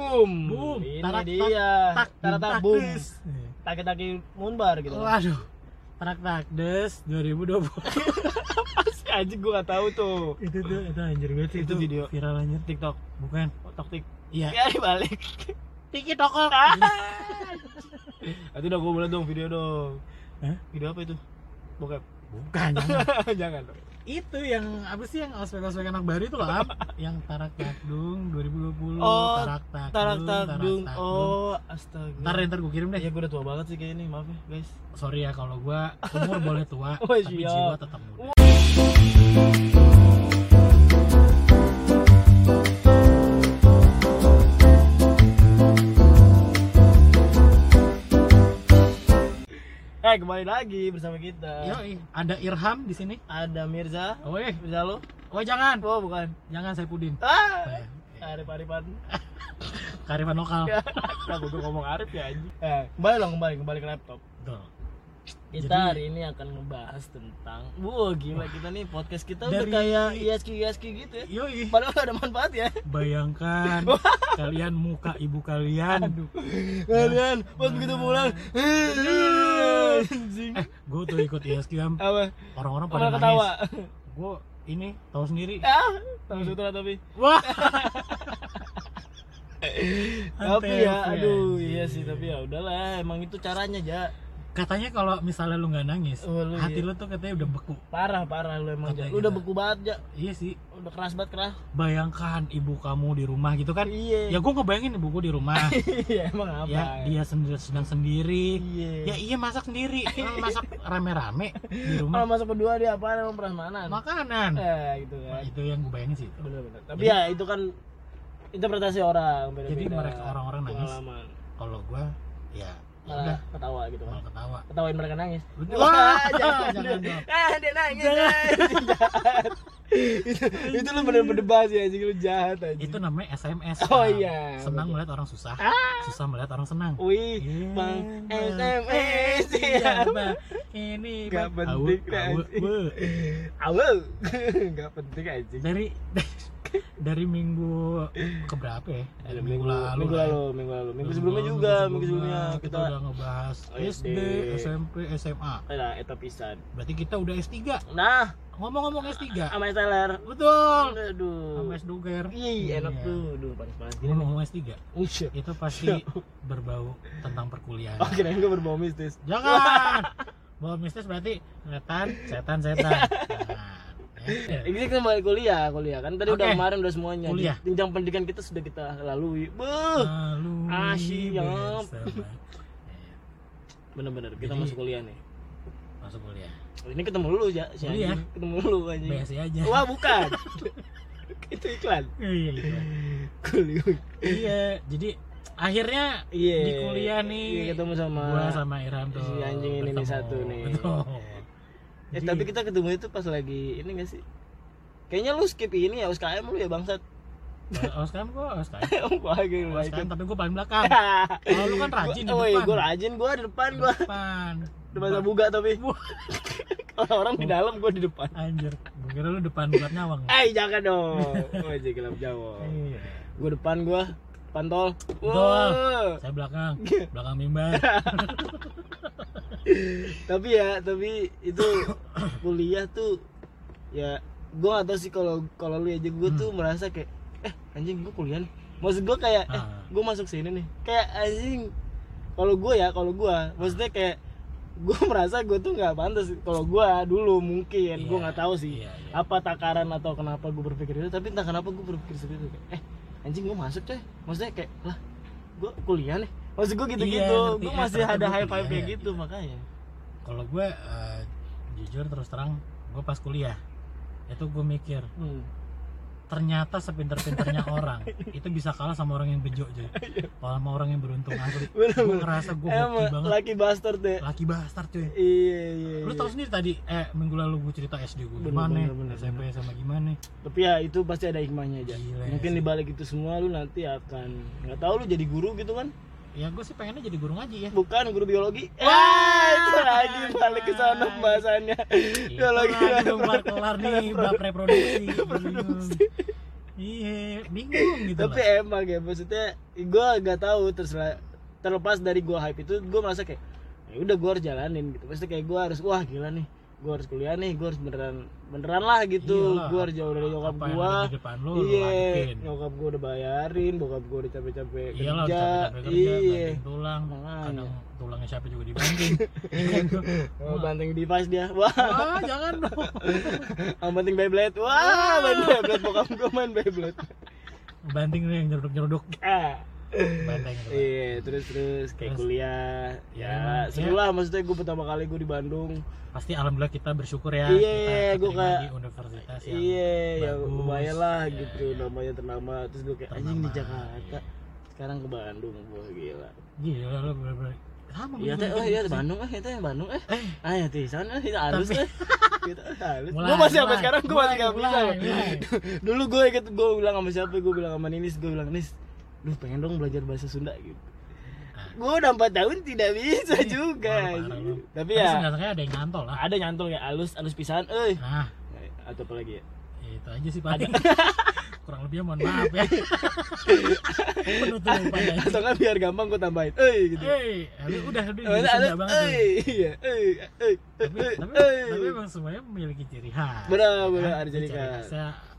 boom. Boom. Ini Tarak, dia. tak Tarak tak tak boom. des. Taki-taki munbar gitu. Waduh. Tarak tak des 2020. Pasti anjing gua gak tahu tuh. itu tuh itu anjir banget sih Itu video. viral anjir. TikTok. Bukan. Toktik. Iya. Ya dibalik. Tiki tokok. Itu udah gua boleh dong video dong. Hah? Video apa itu? Bokep. Bukan. jangan. Jangan dong. Itu yang apa sih yang ospek-ospek anak baru itu Am? yang tarak takdung 2020 Oh, tarak takdung Tarak takdung. Oh, astaga. ntar ntar gue kirim deh Ya gue udah tua banget sih kayak ini, maaf ya guys. sorry ya kalau gue umur boleh tua Oh, tapi siap. jiwa tetap muda Eh kembali lagi bersama kita. Yo, ada Irham di sini. Ada Mirza. Oh, eh. Mirza lo? oh jangan, Oh bukan. jangan saya pudin. Ah. Arif Arifan. Karifan lokal. Kenapa gue ngomong Arif ya anjing? Eh, kembali dong kembali kembali ke laptop. Tuh. Kita Jadi- hari ini akan ngebahas tentang Wah gila kita nih podcast kita udah Dari- kayak ISK ISK gitu ya Yoi, Padahal gak ada manfaat ya bayangkan kalian muka ibu kalian. Kalian pas begitu pulang Eh, gue tuh ikut ISQM. Apa? Orang-orang pada ketawa. Gue ini tahu sendiri. Ah, tahu sutra tapi Wah. Tapi ya, Antep, aduh iya sih tapi ya udahlah emang itu caranya ja Katanya kalau misalnya lu nggak nangis, Oh, lu hati iya. lu tuh katanya udah beku. Parah parah lu emang Katanya Lu udah gitu. beku banget ja Iya sih. Udah keras banget keras Bayangkan ibu kamu di rumah gitu kan. Iya Ya gue ngebayangin ibuku di rumah. Iya emang apa ya dia sendiri sedang sendiri. Iya Ya iya masak sendiri. Masak rame-rame di Kalau rumah. masuk berdua dia apa emang prasmanan Makanan. Eh gitu Nah, kan itu yang gue bayangin sih. Bener-bener Tapi ya itu kan interpretasi orang beda-beda Jadi mereka orang-orang nangis. Kalau gue ya Malah udah ketawa gitu kan malah ketawa. Ketawain mereka nangis Wah, jangan, jangan dong. Ah, dia nangis anjing, jahat. itu, itu lu bener-bener bahas ya anjing lu jahat aja. Itu namanya SMS. Oh iya, Senang betul. melihat orang susah. Ah. Susah melihat orang senang. Wih, Iya, bang. SMS Iya, siapa? Bang. Ini Gak penting, anjing. we. Awal, gak penting anjing. Dari dari minggu ke berapa ya? Dari minggu, lalu. minggu ya. lalu, minggu lalu, minggu sebelumnya juga, minggu sebelumnya kita, kita udah ngebahas SD. SD, SMP, SMA. Nah, eta pisan. Berarti kita udah S3. Nah, Ngomong-ngomong S3. sama Teller. Betul. Aduh. Sama S Duger. Ih, enak Iya. tuh. Duh, panas-panas gini. nih. Ngomong-ngomong S3, Usya. itu pasti berbau tentang perkuliahan. Oh, kirain gue berbau mistis. Jangan. Bawa mistis berarti setan, setan, setan. Nah, ya. Ini kita kembali kuliah, kuliah kan tadi udah Oke. kemarin udah semuanya. Kuliah. Jenjang pendidikan kita sudah kita lalui. Beuh. Asyik. bersama. Bener-bener kita Jadi- masuk kuliah nih. Masuk kuliah. Ini ketemu lu ya, si Kuliah. anjing. Ketemu lu anjing. BSI aja. Wah, bukan. Itu iklan. Iya, iya. Kuliah. Iya, jadi akhirnya Iya. di kuliah nih Iya, ketemu sama gua sama Irham tuh. si anjing ini nih satu nih. Betul. Eh, Jadi- tapi kita ketemu itu pas lagi ini gak sih? Kayaknya lu skip ini ya USKM lu ya bangsat. Oskam gua Oskam. Om gua lagi ikut. tapi gua paling belakang. Kalau lu kan rajin di Oh, iya, depan. gua rajin, gua di depan gua. Depan. Depan buga tapi. Wah. Orang-orang di dalam gua di depan. Anjir, gua kira lu depan buat nyawang. Eh, jangan dong. Oh, jadi gelap Jawa. Iya. Gua depan gua pantol. Wow. Saya belakang, belakang mimbar. tapi ya, tapi itu kuliah tuh ya gua gak tau sih kalau kalau lu aja gua tuh merasa kayak eh anjing gua kuliah nih. Maksud gua kayak eh Ah. gua masuk sini nih. Kayak anjing kalau gua ya, kalau gua maksudnya kayak gua merasa gua tuh nggak pantas kalau gua dulu mungkin gua Iya, nggak tahu sih iya, iya. apa takaran atau kenapa gua berpikir itu tapi entah kenapa gua berpikir seperti itu kayak, eh anjing gua masuk coy maksudnya kayak lah gua kuliah nih maksud gua gitu gitu Iya, Eh, masih ternyata ada five kuliah kayak ya. gitu makanya Kalau gue eh, jujur terus terang, gue pas kuliah itu gue mikir hmm. ternyata sepinter-pinternya orang itu bisa kalah sama orang yang bejo cuy. Kalau sama orang yang beruntung asli. Iya. Gue ngerasa gue hoki banget. lucky bastard deh Laki bastard cuy. iya iya Lu iya. tau sendiri tadi eh minggu lalu gue cerita SD gue gimana, SMP sama gimana. tapi ya itu pasti ada hikmahnya aja Gila mungkin dibalik itu semua lu nanti akan nggak tahu lu jadi guru gitu kan Ya gue sih pengennya jadi guru ngaji ya. bukan guru biologi. Wah itu lagi balik ke sana pembahasannya. Biologi lagi belum kelar kelar nih bab reproduksi. Iya bingung gitu tapi emang ya maksudnya gue gak tahu terserah. Terlepas dari gue hype itu gue merasa kayak ya udah gue harus jalanin gitu. Maksudnya kayak gue harus wah gila nih gue harus kuliah nih gue harus beneran beneran lah gitu. Iyalah, gue harus jauh dari nyokap gue iya nyokap gue udah bayarin bokap gue udah capek-capek Iya kerja. capek-capek kerja, iya. banting tulang, Makanya. kadang tulangnya siapa juga dibanting. oh, banting device dia. Wah. Wah, jangan dong. yang banting Beyblade. Wah main Beyblade. Bokap gue main Beyblade. Banting nih yang nyeruduk-nyeruduk. ah Banteng gitu. Iya, terus terus kayak Terus, kuliah. ya, Ya, seru ya. lah maksudnya gue pertama kali gue di Bandung. Pasti alhamdulillah kita bersyukur ya. Iya, keterima kayak- di universitas yang Iya, ya bagus. lumayan lah Iya, gitu iya. namanya ternama. Terus gue kayak anjing di Jakarta. iya. Sekarang ke Bandung, gue gila. Gila lu bener-bener. Sama Iya teh, oh iya gitu sih. Bandung eh yang Bandung eh. Eh, Ah ya teh, sana kita halus Tapi- eh. Kita halus. Gue masih sampai sekarang gue masih gak bisa. Dulu gue ikut gue bilang sama siapa? Gue bilang sama Ninis, gue bilang Nis, lu pengen dong belajar bahasa Sunda gitu. Gue udah 4 tahun tidak bisa juga. parah, parah lu. Tapi tapi ya seenggaknya ada yang nyantol lah. ada nyantol ya alus alus pisan eh Nah, atau apa lagi ya ya itu aja sih paling. Kurang lebihnya mohon maaf ya. Penutup pada atau kan biar gampang gue tambahin eh gitu Eh, udah udah udah banget. eh iya eh eh Tapi, tapi, tapi emang semuanya memiliki ciri khas. Benar, ya benar, kan? ada ciri khas.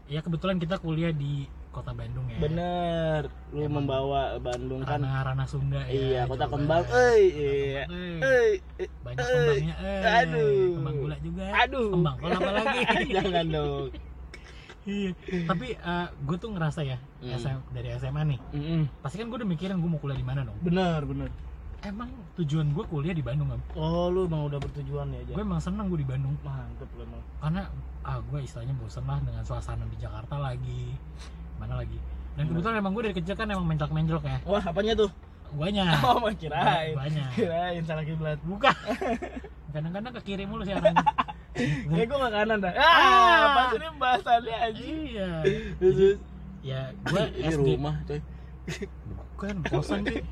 Ya kebetulan kita kuliah di kota Bandung ya. bener lu Emang membawa Bandung kan Ranah ranah Sunda ya. iya kota Jawa kembang Barat. eh iya kembang, eh. eh eh, Banyak eh. kembangnya eh. aduh Kembang gula juga. aduh Kembang kol apa lagi? jangan dong Iya. Tapi gue tuh ngerasa ya Hmm. SM, dari SMA nih. Mm-mm. Pasti kan gue udah mikirin gue mau kuliah di mana dong. bener bener Emang tujuan gue kuliah di Bandung kan? oh lu emang udah bertujuan ya Gue emang seneng gue di Bandung. mantep lu emang Karena ah gue istilahnya bosen lah dengan suasana di Jakarta lagi. Mana lagi? Dan kebetulan emang gue dari kecil kan emang mencolok-mencolok ya. wah apanya tuh Guanya. oh mah kirain Banyak. kirain salah kiblat Bukan. Kadang-kadang ke kiri mulu sih arahnya. Eh gue gak kanan dah. Ah. Ah, apa sih ini bahasannya anjing. iya. Terus Ya, gue SD. rumah coy. Bukan, kosan sih. Jadi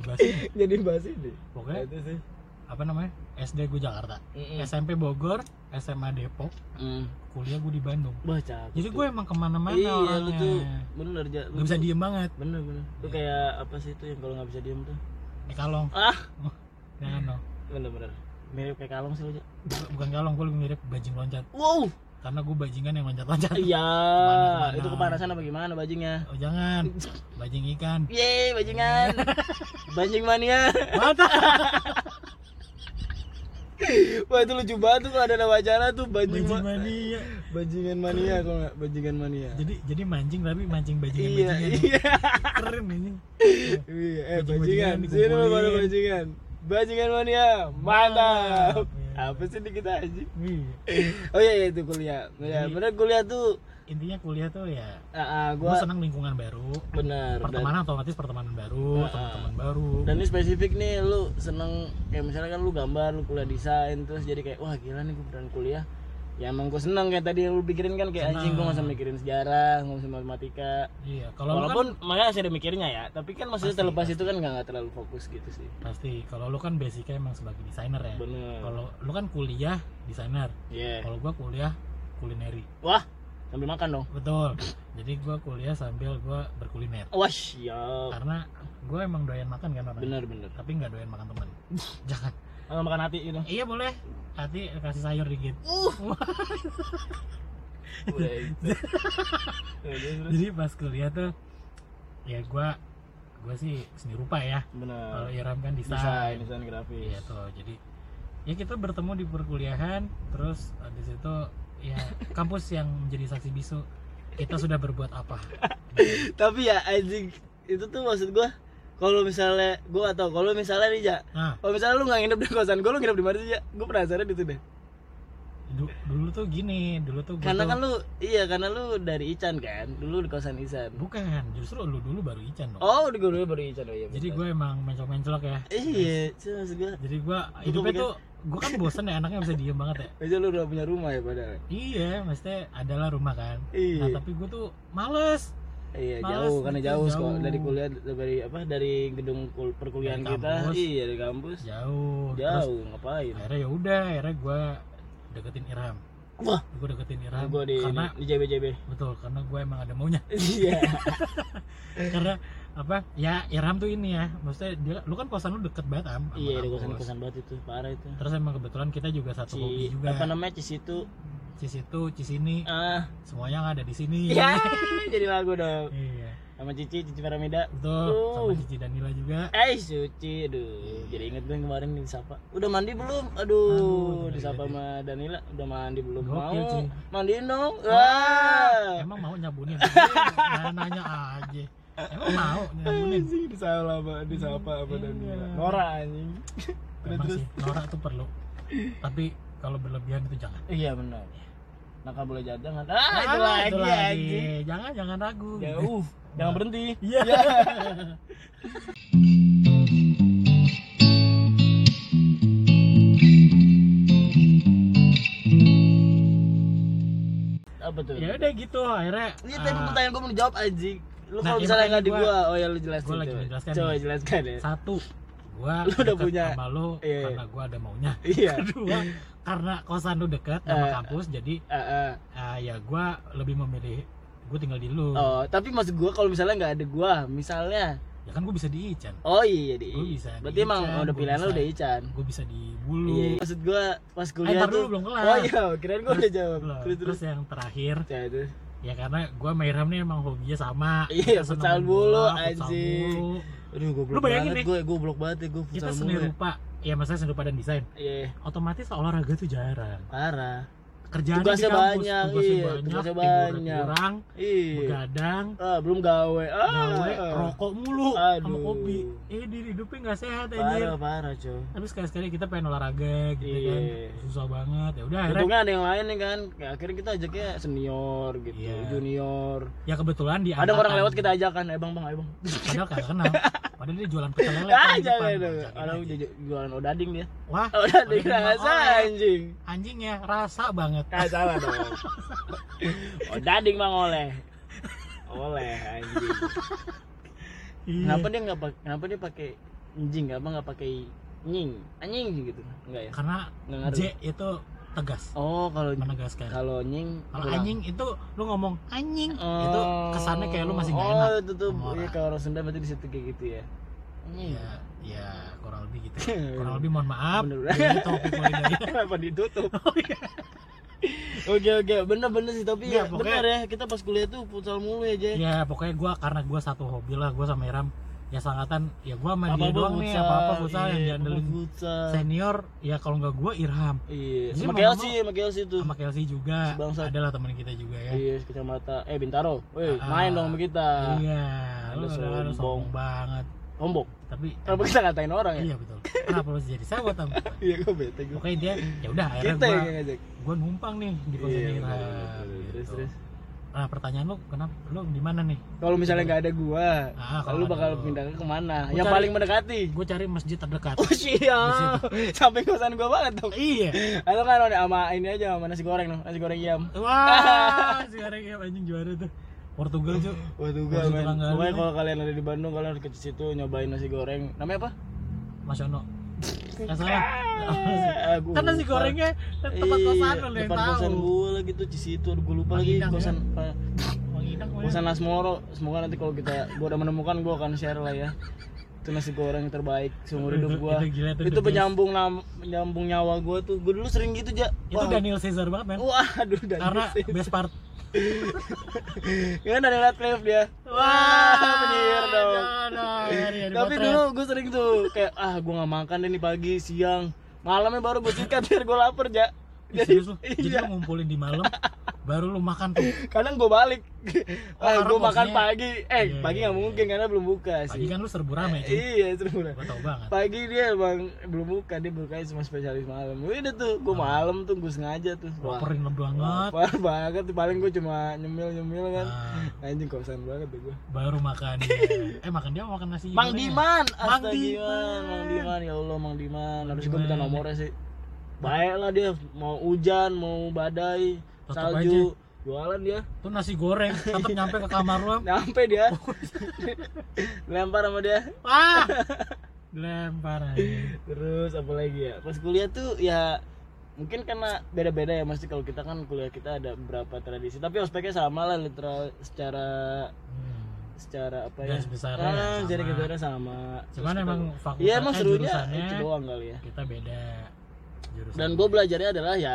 bahas ini. Jadi bahas ini. Pokoknya itu sih. Apa namanya? SD gue Jakarta. Mm-mm. SMP Bogor, SMA Depok, Mm. kuliah gue di Bandung. Bah cakep. Jadi gue emang ke mana-mana iya lu orangnya. tuh bener ja. Gak bisa diem banget. Bener bener. Lu kayak apa sih itu yang kalau nggak bisa diem tuh? Di kalong. Ah, Jangan dong. bener bener. Mirip kayak kalong sih lu. Bukan kalong, gue lebih mirip bajing loncat. Wow. Karena gue bajingan yang loncat-loncat. Iya. Ke mana-kemana. Itu kepanasan apa gimana bajingnya? Oh jangan, bajing ikan. Yeay, bajingan. Bajing mania. Mata. Wah, itu lucu banget tuh kalau ada nama acara tuh bajing, Bajing ma- mania. bajingan mania kalau nggak bajingan mania. Jadi jadi mancing tapi mancing bajingan Iya, bajingan. iya. Keren ini. Iya, eh bajingan. Sini lu baru bajingan. Bajingan mania. Mantap. Iya. Apa sih ini kita aja? Wih. Oh iya, iya itu kuliah. Ya, bener kuliah tuh Intinya kuliah tuh ya ah, gue gua senang lingkungan baru. bener dan, Pertemanan otomatis pertemanan baru, ah. teman-teman baru. dan ini spesifik nih lu seneng kayak misalnya kan lu gambar, lu kuliah desain terus jadi kayak wah gila nih gue beneran kuliah. Ya emang gue seneng kayak tadi lu pikirin kan kayak anjing gue usah mikirin sejarah, gak usah matematika. Iya, kalau lu kan Walaupun makanya masih ada mikirnya ya, tapi kan maksudnya Pasti, terlepas itu kan gak, nggak terlalu fokus gitu sih. pasti kalau lu kan basicnya emang sebagai desainer ya. Bener. Kalau lu kan kuliah desainer, Iya. kalau gua kuliah kulineri. Wah, sambil makan dong. Betul. Jadi gua kuliah sambil gua berkuliner. Wah, siap. Karena gua emang doyan makan kan orangnya. Bener bener. Tapi nggak doyan makan teman. Jangan. Sama makan hati gitu. Iya boleh. Hati kasih sayur dikit. Terus. Jadi pas kuliah tuh ya gua gua sih seni rupa ya. Bener. Kalau Iram kan desain, desain. desain grafis. Iya tuh. Jadi ya kita bertemu di perkuliahan terus di situ ya kampus yang menjadi saksi bisu kita sudah berbuat apa? Tapi ya anjing itu tuh maksud gua kalau misalnya gua atau kalau misalnya nih ja nah. kalau misalnya lu nggak nginep di kosan gua lu nginep di mana sih ja? Gua penasaran itu deh du- dulu tuh gini dulu tuh gua karena tuh- kan lu iya karena lu dari Ican kan dulu di kosan Ican. Bukan justru lu dulu baru Ican dong. Oh di gua dulu baru Ican oh iya jadi gue emang mencolok-mencolok ya. Iya maksud gua. Jadi gue hidupnya tuh gue kan bosen ya anaknya bisa diem banget ya. Aja lu udah punya rumah ya padahal? Iya maksudnya adalah rumah kan. Iya. nah tapi gue tuh males. Iya Males jauh karena jauh, jauh. sekolah dari kuliah dari apa dari gedung kul- perkuliahan Dari kita. iya dari kampus. Jauh. Terus jauh ngapain? akhirnya ya udah akhirnya gue deketin Iram Wah, gue deketin Iram gue di karena di JB-JB. betul karena gue emang ada maunya Iya. karena apa ya Iram tuh ini ya maksudnya dia lu kan kosan lu deket banget am Iya, di kampus. kosan-kosan banget itu, parah itu. terus emang kebetulan kita juga satu Ci, juga apa namanya Ci situ? cis itu cis ini Ah, semuanya ada di sini ya, jadi lagu dong. iya Sama Cici, Cici Paramida. betul sama Uh. Cici Danila juga Eh, Suci, aduh. Jadi inget gue kemarin disapa. Udah mandi belum? Aduh, Aduh, disapa tadi. sama Danila. Udah mandi belum? Gokil, Mau. cuy. Mandiin dong. Wah, Wah. emang mau nyabunin nanya, nanya aja emang mau nyabunin Anjing disapa sama disapa sama Iya. Danila. Nora anjing. Terus terus. sih norak tuh perlu tapi kalau berlebihan itu jangan Iya benar. Nakal boleh jahat jangan. Ah, Ah, itu lagi itu anjing. jangan jangan ragu Jauh. Jangan berhenti. Iya. Apa tuh? ya udah gitu akhirnya Ini tadi ah, pertanyaan gue mau dijawab anjing. Lu Nah, kalau ya misalnya nggak di gua- oh ya lu jelasin. gua lagi coba. menjelaskan Coba jelaskan ya. satu gua Lu udah deket punya. sama lu Iya. karena gua ada maunya Iya. kedua karena kosan lu dekat sama Eh. kampus jadi Ah, ah. ah, ya gua lebih memilih gua tinggal di lu Oh, tapi maksud gua kalau misalnya nggak ada gua, misalnya, ya kan gua bisa di Ican oh iya di. Gua bisa Berarti di emang Ican, udah pilihan lu udah Ican. gua bisa di Bulu Iya. Maksud gua pas kuliah ntar tuh. dulu belum kelar. Oh iya, kirain gua udah jawab. Belum. Terus terus terus. yang terakhir Ya itu. ya karena gua sama Irham nih emang hobinya sama Iya, futsal futsal anjing. Aduh, goblok Lu bayangin banget nih. gue, goblok banget ya gue kita seni ya. rupa ya maksudnya seni rupa dan desain Iya, otomatis olahraga tuh jarang parah. Kerjaan Tugasnya di kampus banyak, tugasnya iya, banyak tugasnya banyak. kurang Iya. begadang Ah, belum gawe. Ah. gawe rokok mulu sama Aduh. kopi eh di hidupnya nggak sehat anjir Parah, parah, coy. tapi sekali sekali kita pengen olahraga gitu kan Iya. susah banget ya udah Untungnya ada yang lain nih kan. Kayak akhirnya kita ajaknya senior gitu, Iya. junior. ya kebetulan di Ada orang lewat kita ajakan, eh bang, bang, ayo bang. padahal kagak kenal padahal dia jualan pecel lele Ah, kan jangan dong. Orang aja. ju- jualan odading dia. wah Odading rasa oleh. anjing. anjingnya rasa banget Ah, salah dong. odading bang oleh. Oleh anjing. Iya. Kenapa dia nggak? Kenapa dia pakai anjing? Apa nggak pakai nying? Anjing gitu? Enggak ya? karena Nggak ngaruh. J itu tegas Oh, kalau menegaskan kalau nying kalau anjing itu lu ngomong anjing Oh. itu kesannya kayak lu masih nggak oh, enak itu tuh iya orang. kalau orang Sunda berarti di situ kayak gitu ya. Anjing. ya ya kurang lebih gitu kurang lebih mohon maaf Bener. ini topik mulai Kenapa ditutup? oh iya Oke oke, bener-bener sih tapi Iya, ya pokoknya- bener ya kita pas kuliah tuh futsal mulu ya Jay. ya pokoknya gua karena gua satu hobi lah gua sama Iram ya sangatan ya gua sama dia doang nih apa apa futsal yang iya, diandelin senior ya kalau nggak gua Irham Iya, sama Kelsey, nggak sama Kelsey tuh. sama Kelsey juga Si bangsat. adalah teman kita juga ya Iya, kecamatan eh Bintaro. Weh, Ah, main dong sama kita. iya lu udah sombong. sombong banget Lombok. Tapi Kenapa kita ngatain orang ya? iya betul kenapa lu jadi sewot Am? Iya, gue bete gue. pokoknya dia ya udah akhirnya Kita gua ngajak. gua numpang nih di kosan Iya, bener, bener. Terus gitu. terus. nah pertanyaan lu kenapa lu di mana nih Kalau misalnya nggak ada gua, Ah, kalau lu bakal lu. pindah ke ke mana? Gua Yang cari- paling mendekati. gue cari masjid terdekat Oh siap. Sampai kosan gua banget dong. iya Atau kan ada sama ini aja sama nasi goreng dong, nasi goreng yam. wah sekarang ya anjing juara tuh Portugal cuy Masih men. Pokoknya kalau kalian ada di Bandung, kalian harus ke situ nyobain nasi goreng. Namanya apa? Mas Yono nggak salah Ah, kan nasi gorengnya tempat Iya, kosan lo yang depan kosan gue lagi tuh di situ. Aduh, gue lupa lagi Indang, ya? kosan? Kosan Asmoro. Semoga nanti kalau kita gua udah menemukan gua akan share lah ya. Itu nasi goreng terbaik seumur hidup gua. itu gila Itu penyambung nam, penyambung nyawa gua tuh. Gua dulu sering gitu, Ja. itu Daniel Caesar banget men Wah, aduh dan karena best part Ya Daniel Radcliffe dia. Wah, penyihir dong. Tapi dulu gue sering tuh kayak ah gue nggak makan deh nih pagi siang malamnya baru gue sikat biar gue lapar ja. serius lu jadi iya. lu ngumpulin di malam baru lu makan tuh Kadang gue balik. Oh, ah gue makan pagi. Eh Iya, pagi iya, nggak mungkin karena belum buka pagi sih. kan lu serbu rame cuy Iya seru lah. gua tau banget Pagi dia emang belum buka dia bukanya cuma spesialis malam. Udah tuh gue malam tuh gue sengaja tuh. Wah, laperin lu banget Parah banget tuh paling gue cuma nyemil nyemil kan. Nah, Anjing kosan banget tuh gue. baru makan dia eh makan dia mau makan nasi Mang ya? Diman, Mang astaga Diman. Mang Diman, ya Allah Mang Diman. Harus gue minta nomornya sih. Baik lah dia, mau hujan, mau badai, Tetep salju, jualan dia. tuh nasi goreng tetap nyampe ke kamar lu Am. Nyampe dia. Lempar sama dia. ah lempar aja Terus apa lagi ya? Pas kuliah tuh ya mungkin karena beda-beda ya mesti kalau kita kan kuliah kita ada beberapa tradisi tapi ospeknya sama lah literal secara Hmm. secara apa ya besarnya ah, sama. jadi kita sama Cuman Terus emang kita- fakultas iya emang serunya jurusannya itu doang kali ya kita beda jurusan. dan gue belajarnya adalah ya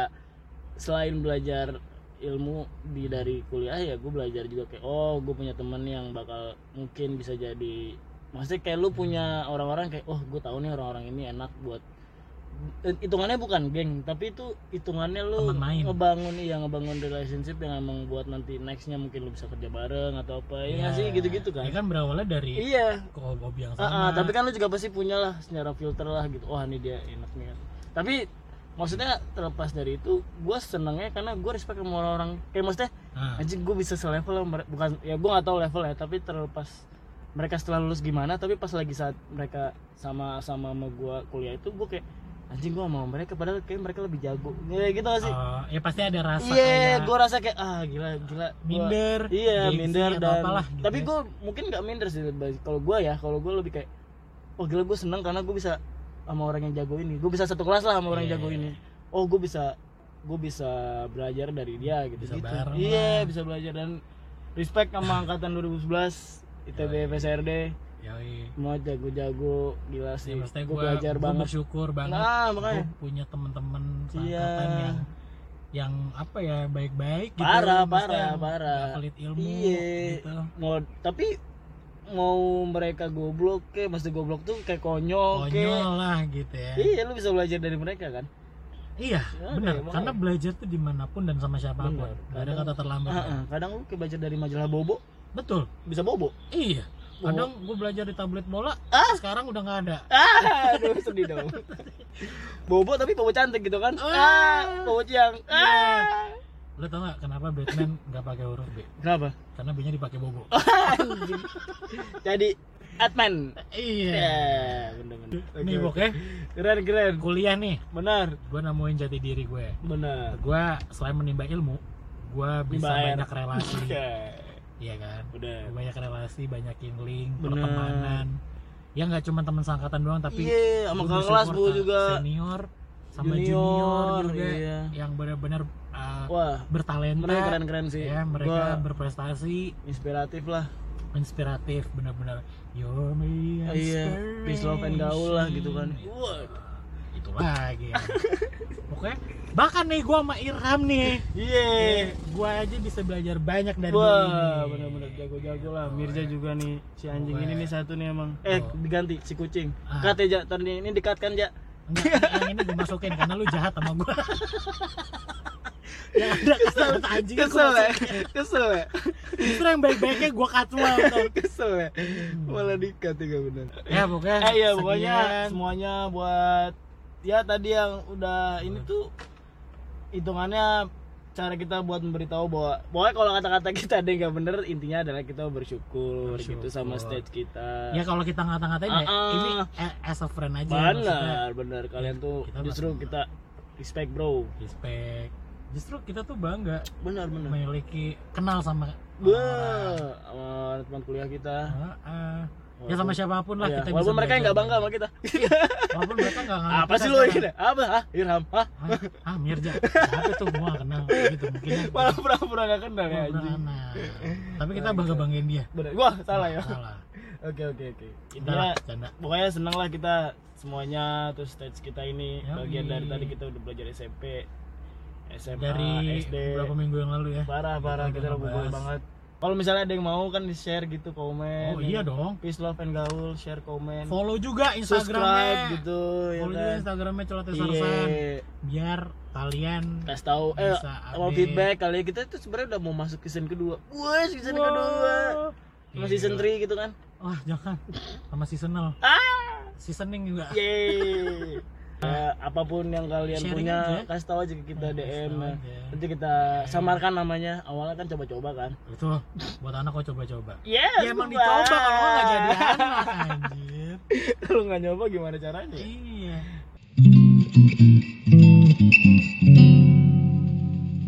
selain belajar ilmu di dari kuliah ya gue belajar juga kayak oh gue punya temen yang bakal mungkin bisa jadi maksudnya kayak lu punya orang-orang kayak oh gue tahu nih orang-orang ini enak buat hitungannya bukan geng tapi itu hitungannya lu ngebangun iya ngebangun relationship yang emang buat nanti nextnya mungkin lu bisa kerja bareng atau apa ya nggak sih gitu-gitu kan Ya kan berawalnya dari iya hobi yang sama. ah, tapi kan lu juga pasti punya lah secara filter lah gitu. Wah ini dia enak nih. Tapi maksudnya terlepas dari itu, gue senengnya karena gue respect sama orang-orang. Kayak maksudnya Nah, anjing gue bisa selevel bukan ya gue nggak tahu level ya, tapi terlepas mereka setelah lulus gimana, tapi pas lagi saat mereka sama sama sama gue kuliah itu gue kayak anjing gue sama mereka padahal kayak mereka lebih jago. Ya gitu gak sih? oh, ya pasti ada rasa Iya, kayak gue rasa kayak ah gila gila. gua- minder. Iya minder dan apalah gitu tapi ya. gue mungkin nggak minder sih kalau gue ya kalau gue lebih kayak oh gila gue seneng karena gue bisa sama orang yang jago ini gue bisa satu kelas lah sama orang yang jago Iya. ini oh gue bisa gue bisa belajar dari dia gitu Bisa gitu iya lah. bisa belajar dan respect sama angkatan 2011 ITB PSRD Yoi. semua jago-jago gila Ya, sih maksudnya gue belajar banget bersyukur banget nah makanya gue punya temen-temen Iya. seangkatan yang yang apa ya baik-baik gitu Parah, parah, parah. pelit ilmu Iya. gitu mau tapi mau mereka goblok ke maksud goblok tuh kayak konyol, ke konyol lah gitu ya iya lu bisa belajar dari mereka kan iya Ya, benar karena belajar tuh di mana pun dan sama siapa pun Benar. Gak ada kata terlambat kan? ah. kadang lu kayak belajar dari majalah bobo betul bisa bobo iya Bobo. kadang gue belajar di tablet bola Ah. sekarang udah nggak ada ah aduh sedih dong bobo tapi bobo cantik gitu kan Ah. ah bobo ciang Iya. ah lo tau gak kenapa Batman nggak pakai huruf B? Kenapa? Karena B nya dipakai bobo. Jadi Atman iya. Ya bener-bener nih oke. pokoknya keren keren. Kuliah nih. Benar. Gue nemuin jati diri gue. Benar. Gue selain menimba ilmu gue bisa Nimba air. banyak relasi. Oke. iya kan? Udah banyak relasi banyak link Bener. pertemanan. Ya nggak cuma teman seangkatan doang tapi iya sama kakak bersyukur kelas gue sama juga. senior sama Junior, junior, juga iya. yang benar-benar uh, wah bertalenta. mereka keren keren sih. Ya mereka Gua berprestasi. inspiratif lah. Inspiratif benar-benar. You're my iya peace love and gaul lah gitu kan. wah itu lagi. Ya. pokoknya bahkan nih gua sama Irham nih. Iya. Gua aja bisa belajar banyak dari wah bener-bener jago-jago lah. Mirza juga nih si anjing ini nih satu nih emang. Eh Oh. diganti si kucing. Ah. kat ya tadi ini dikat kan ja? Enggak, yang ini gue masukin karena lu jahat sama gue. yang ada kesel anjing kesel ya kesel ya Justru yang baik-baiknya gue cut semua. betul. kesel ya malah dikat juga bener Ya pokoknya. eh iya pokoknya sekian. semuanya buat ya tadi yang udah ini tuh hitungannya cara kita buat memberitahu bahwa pokoknya kalau kata-kata kita ada yang nggak bener intinya adalah kita bersyukur, gitu sama Bersyukur. stage kita Ya kalau kita ngata-ngatain ya, Ah, ah. ini a- as a friend aja. maksudnya. benar benar kalian tuh kita justru kita respect bro Respect. Justru kita tuh bangga benar benar. memiliki kenal sama orang. sama teman kuliah kita. Ah, ah. Ya sama siapa pun lah Iya, kita walaupun bisa mereka yang nggak bangga sama kita. Walaupun mereka nggak nganggap apa sih lu sekarang. ini? Apa? Ah Irham ah. Ah, ah Mirja. Siapa tuh? Gua kenal. Gitu mungkin. malah pura-pura nggak kenal ya. Tapi kita bangga banggain dia. benar wah salah ya. Salah. oke oke oke. Intinya pokoknya seneng lah kita semuanya terus stage kita ini bagian dari tadi kita udah belajar SMP SMA Dari SD beberapa minggu yang lalu ya. parah parah Kita ngebahas. banget kalau misalnya ada yang mau kan di share gitu komen Oh iya dong. peace love and gaul share komen Follow juga subscribe Instagramnya. gitu ya Follow juga kan Instagramnya Celoteh iya Sarsan. Biar kalian kasih tahu eh mau feedback kali ya. kita itu sebenarnya udah mau masuk season kedua wah season Wow. kedua sama Gila. season 3 gitu kan Wah jangan. Sama seasonal. ah Seasoning juga. yeay Ya, apa pun yang kalian Sharing punya aja. kasih tahu aja ke kita Kasih DM tahu ya. aja. nanti kita samarkan namanya awalnya kan coba-coba kan Betul. Buat anak kok coba-coba. yes Ya emang Bang. dicoba kalau nggak jadi anak anjir. kalau nggak nyoba gimana caranya Iya.